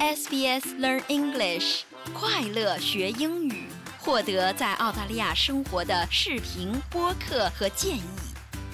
SBS Learn English，快乐学英语，获得在澳大利亚生活的视频、播客和建议。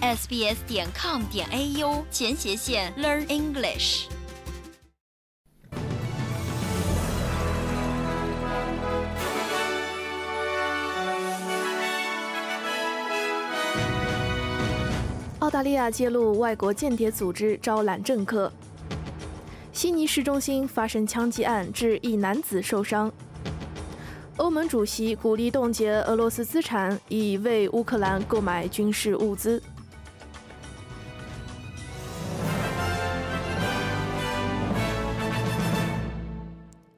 sbs 点 com 点 au 前斜线 Learn English。澳大利亚揭露外国间谍组织招揽政客。悉尼市中心发生枪击案，致一男子受伤。欧盟主席鼓励冻结俄罗斯资产，以为乌克兰购买军事物资。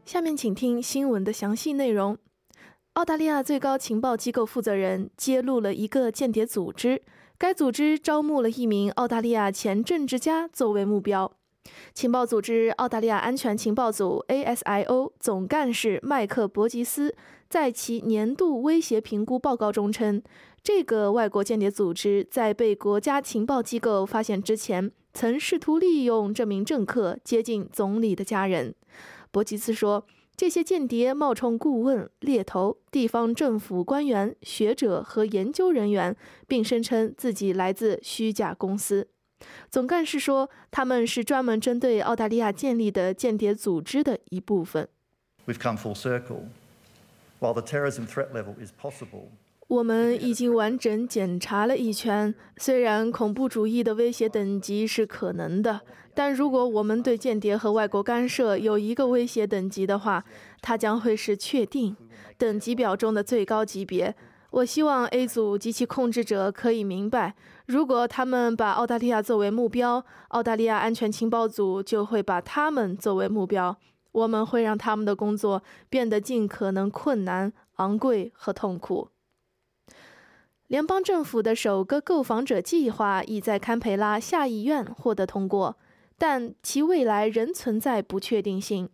下面请听新闻的详细内容。澳大利亚最高情报机构负责人揭露了一个间谍组织，该组织招募了一名澳大利亚前政治家作为目标。情报组织澳大利亚安全情报组 （ASIO） 总干事麦克·伯吉斯在其年度威胁评估报告中称，这个外国间谍组织在被国家情报机构发现之前，曾试图利用这名政客接近总理的家人。伯吉斯说，这些间谍冒充顾问、猎头、地方政府官员、学者和研究人员，并声称自己来自虚假公司。总干事说，他们是专门针对澳大利亚建立的间谍组织的一部分。我们已经完整检查了一圈。虽然恐怖主义的威胁等级是可能的，但如果我们对间谍和外国干涉有一个威胁等级的话，它将会是确定等级表中的最高级别。我希望 A 组及其控制者可以明白，如果他们把澳大利亚作为目标，澳大利亚安全情报组就会把他们作为目标。我们会让他们的工作变得尽可能困难、昂贵和痛苦。联邦政府的首个购房者计划已在堪培拉下议院获得通过，但其未来仍存在不确定性。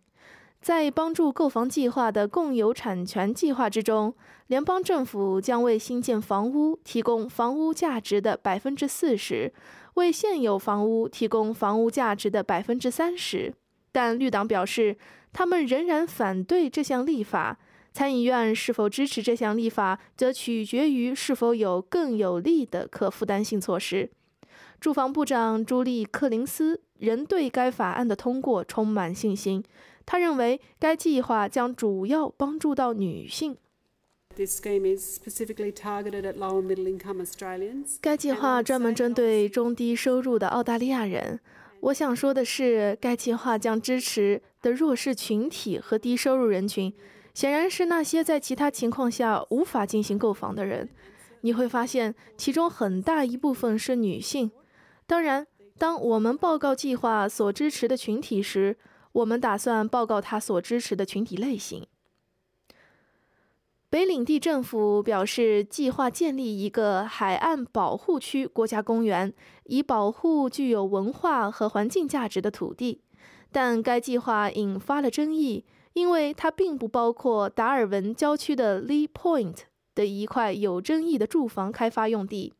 在帮助购房计划的共有产权计划之中，联邦政府将为新建房屋提供房屋价值的百分之四十，为现有房屋提供房屋价值的百分之三十。但绿党表示，他们仍然反对这项立法。参议院是否支持这项立法，则取决于是否有更有利的可负担性措施。住房部长朱莉·克林斯仍对该法案的通过充满信心。他认为该计划将主要帮助到女性。该计划专门针对中低收入的澳大利亚人。我想说的是，该计划将支持的弱势群体和低收入人群，显然是那些在其他情况下无法进行购房的人。你会发现，其中很大一部分是女性。当然，当我们报告计划所支持的群体时，我们打算报告他所支持的群体类型。北领地政府表示，计划建立一个海岸保护区国家公园，以保护具有文化和环境价值的土地。但该计划引发了争议，因为它并不包括达尔文郊区的 Lee Point 的一块有争议的住房开发用地。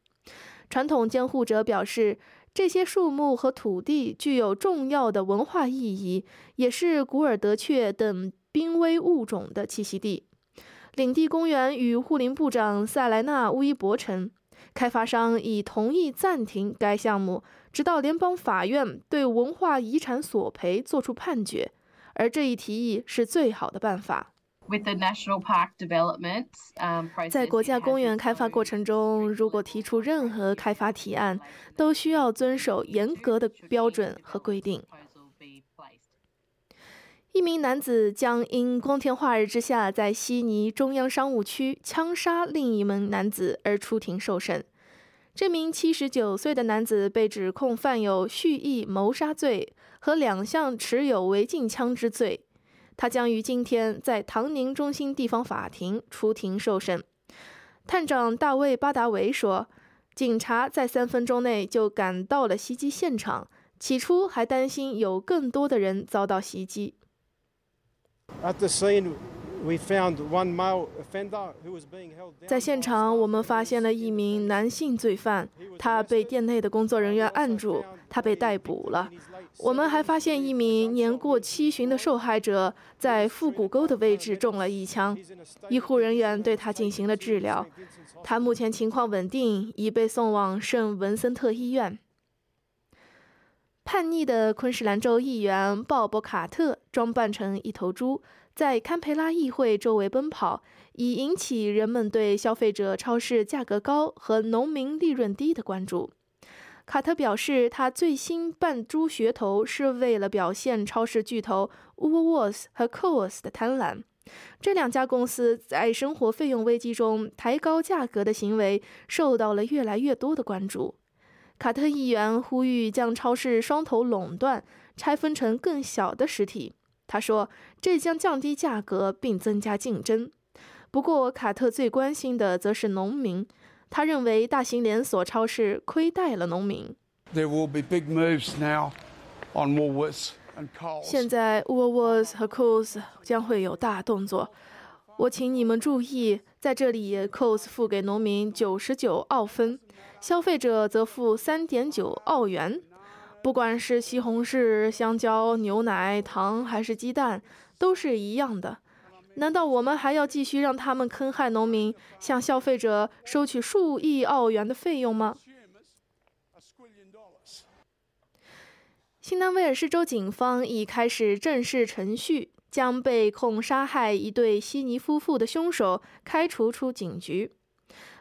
传统监护者表示。这些树木和土地具有重要的文化意义，也是古尔德雀等濒危物种的栖息地。领地公园与护林部长塞莱纳·乌伊伯称，开发商已同意暂停该项目，直到联邦法院对文化遗产索赔作出判决，而这一提议是最好的办法。在国家公园开发过程中，如果提出任何开发提案，都需要遵守严格的标准和规定。一名男子将因光天化日之下在悉尼中央商务区枪杀另一名男子而出庭受审。这名79岁的男子被指控犯有蓄意谋杀罪和两项持有违禁枪支罪。他将于今天在唐宁中心地方法庭出庭受审。探长大卫·巴达维说：“警察在三分钟内就赶到了袭击现场，起初还担心有更多的人遭到袭击。”在现场，我们发现了一名男性罪犯，他被店内的工作人员按住，他被逮捕了。我们还发现一名年过七旬的受害者在腹股沟的位置中了一枪，医护人员对他进行了治疗，他目前情况稳定，已被送往圣文森特医院。叛逆的昆士兰州议员鲍勃·卡特装扮成一头猪，在堪培拉议会周围奔跑，以引起人们对消费者超市价格高和农民利润低的关注。卡特表示，他最新扮猪噱头是为了表现超市巨头 Woolworths 和 Coles 的贪婪。这两家公司在生活费用危机中抬高价格的行为受到了越来越多的关注。卡特议员呼吁将超市双头垄断拆分成更小的实体。他说，这将降低价格并增加竞争。不过，卡特最关心的则是农民。他认为大型连锁超市亏待了农民。现在，Woolworths 和 Coles 将会有大动作。我请你们注意，在这里，Coles 付给农民九十九澳分，消费者则付三点九澳元。不管是西红柿、香蕉、牛奶、糖还是鸡蛋，都是一样的。难道我们还要继续让他们坑害农民，向消费者收取数亿澳元的费用吗？新南威尔士州警方已开始正式程序，将被控杀害一对悉尼夫妇的凶手开除出警局。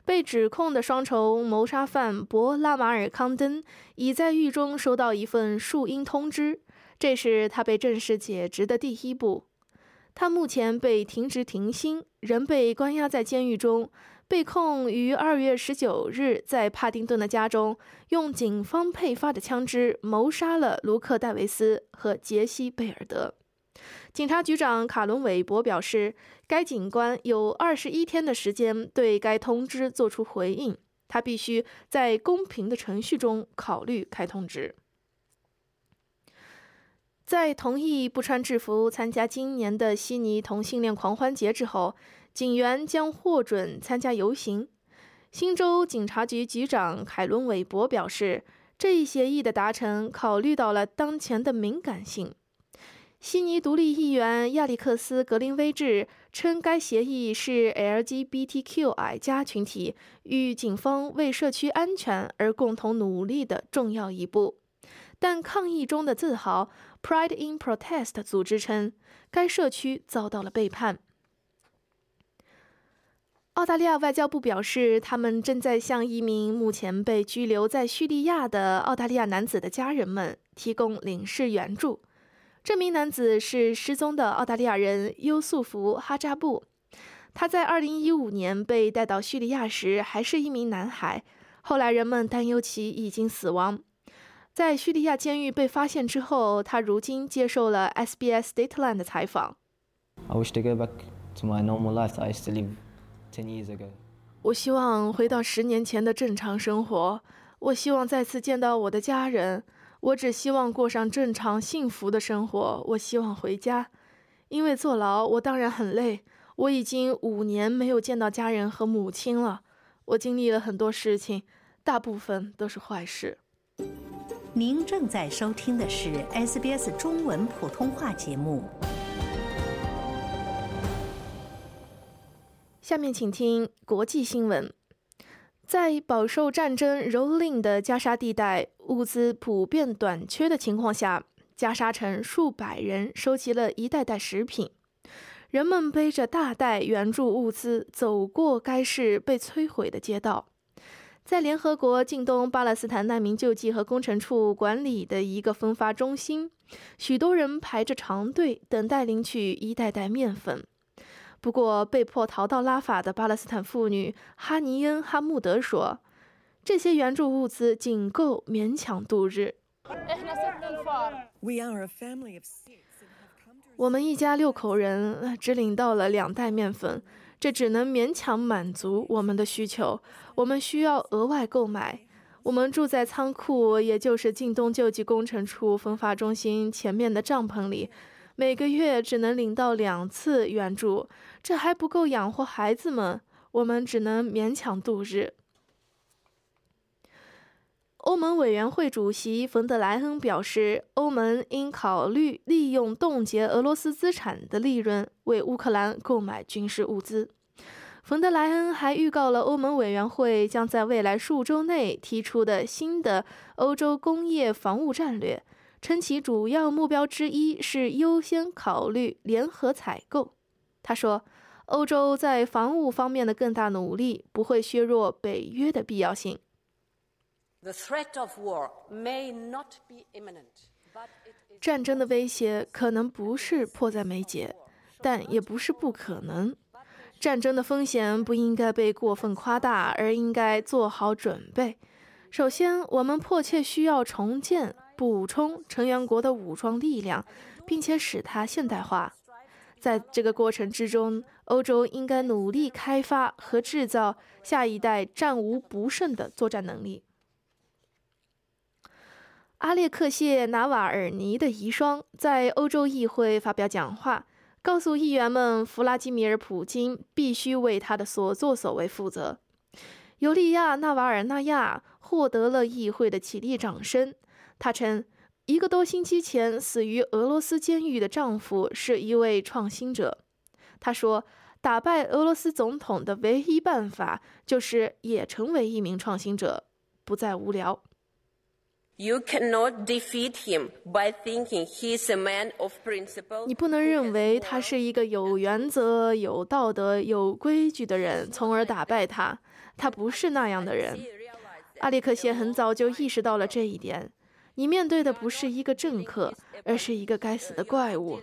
被指控的双重谋杀犯博拉马尔康登已在狱中收到一份树荫通知，这是他被正式解职的第一步。他目前被停职停薪，仍被关押在监狱中，被控于二月十九日在帕丁顿的家中用警方配发的枪支谋杀了卢克·戴维斯和杰西·贝尔德。警察局长卡伦·韦伯表示，该警官有二十一天的时间对该通知作出回应，他必须在公平的程序中考虑开通知。在同意不穿制服参加今年的悉尼同性恋狂欢节之后，警员将获准参加游行。新州警察局局长凯伦·韦伯表示，这一协议的达成考虑到了当前的敏感性。悉尼独立议员亚历克斯·格林威治称，该协议是 LGBTQI 加群体与警方为社区安全而共同努力的重要一步。但抗议中的自豪 （Pride in Protest） 组织称，该社区遭到了背叛。澳大利亚外交部表示，他们正在向一名目前被拘留在叙利亚的澳大利亚男子的家人们提供领事援助。这名男子是失踪的澳大利亚人优素福·哈扎布。他在2015年被带到叙利亚时还是一名男孩，后来人们担忧其已经死亡。在叙利亚监狱被发现之后，他如今接受了 SBS Dateline 的采访。I wish to go back to my normal life I still live ten years ago. 我希望回到十年前的正常生活。我希望再次见到我的家人。我只希望过上正常幸福的生活。我希望回家，因为坐牢，我当然很累。我已经五年没有见到家人和母亲了。我经历了很多事情，大部分都是坏事。您正在收听的是 SBS 中文普通话节目。下面请听国际新闻。在饱受战争蹂躏的加沙地带，物资普遍短缺的情况下，加沙城数百人收集了一袋袋食品。人们背着大袋援助物资走过该市被摧毁的街道。在联合国近东巴勒斯坦难民救济和工程处管理的一个分发中心，许多人排着长队等待领取一袋袋面粉。不过，被迫逃到拉法的巴勒斯坦妇女哈尼恩·哈穆德说：“这些援助物资仅够勉强度日。”我们一家六口人只领到了两袋面粉。这只能勉强满足我们的需求，我们需要额外购买。我们住在仓库，也就是近东救济工程处分发中心前面的帐篷里，每个月只能领到两次援助，这还不够养活孩子们，我们只能勉强度日。欧盟委员会主席冯德莱恩表示，欧盟应考虑利用冻结俄罗斯资产的利润为乌克兰购买军事物资。冯德莱恩还预告了欧盟委员会将在未来数周内提出的新的欧洲工业防务战略，称其主要目标之一是优先考虑联合采购。他说，欧洲在防务方面的更大努力不会削弱北约的必要性。The threat of war may not be imminent. 战争的威胁可能不是迫在眉睫，但也不是不可能。战争的风险不应该被过分夸大，而应该做好准备。首先，我们迫切需要重建、补充成员国的武装力量，并且使它现代化。在这个过程之中，欧洲应该努力开发和制造下一代战无不胜的作战能力。阿列克谢·纳瓦尔尼的遗孀在欧洲议会发表讲话，告诉议员们，弗拉基米尔·普京必须为他的所作所为负责。尤利亚·纳瓦尔纳亚获得了议会的起立掌声。他称，一个多星期前死于俄罗斯监狱的丈夫是一位创新者。他说，打败俄罗斯总统的唯一办法就是也成为一名创新者，不再无聊。You cannot defeat him by thinking he's a man of principle. 你不能认为他是一个有原则、有道德、有规矩的人，从而打败他。他不是那样的人。阿列克谢很早就意识到了这一点。你面对的不是一个政客，而是一个该死的怪物。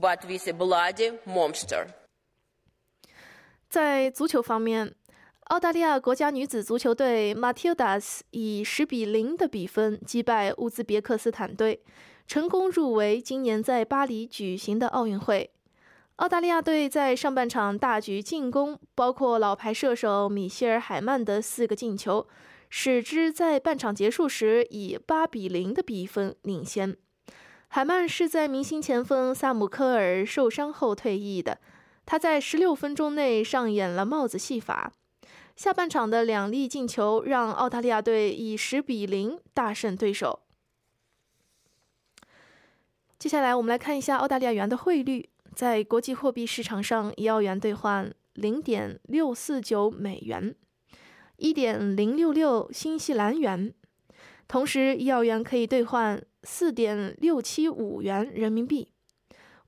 But with a bloody monster. 在足球方面。澳大利亚国家女子足球队 Matildas 以十比零的比分击败乌兹别克斯坦队，成功入围今年在巴黎举行的奥运会。澳大利亚队在上半场大举进攻，包括老牌射手米歇尔·海曼的四个进球，使之在半场结束时以八比零的比分领先。海曼是在明星前锋萨姆科尔受伤后退役的，他在十六分钟内上演了帽子戏法。下半场的两粒进球让澳大利亚队以十比零大胜对手。接下来我们来看一下澳大利亚元的汇率，在国际货币市场上，一澳元兑换零点六四九美元，一点零六六新西兰元，同时一澳元可以兑换四点六七五元人民币，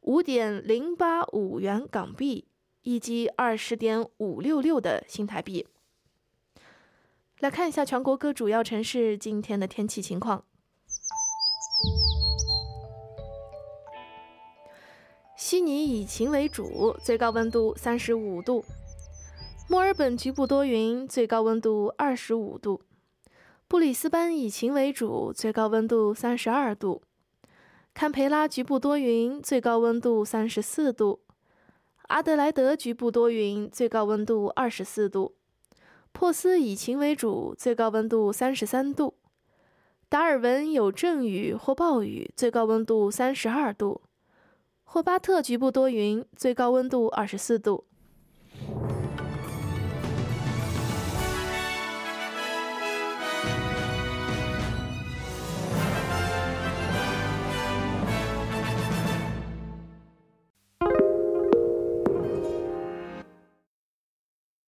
五点零八五元港币，以及二十点五六六的新台币。来看一下全国各主要城市今天的天气情况。悉尼以晴为主，最高温度三十五度；墨尔本局部多云，最高温度二十五度；布里斯班以晴为主，最高温度三十二度；堪培拉局部多云，最高温度三十四度；阿德莱德局部多云，最高温度二十四度。珀斯以晴为主，最高温度三十三度；达尔文有阵雨或暴雨，最高温度三十二度；霍巴特局部多云，最高温度二十四度；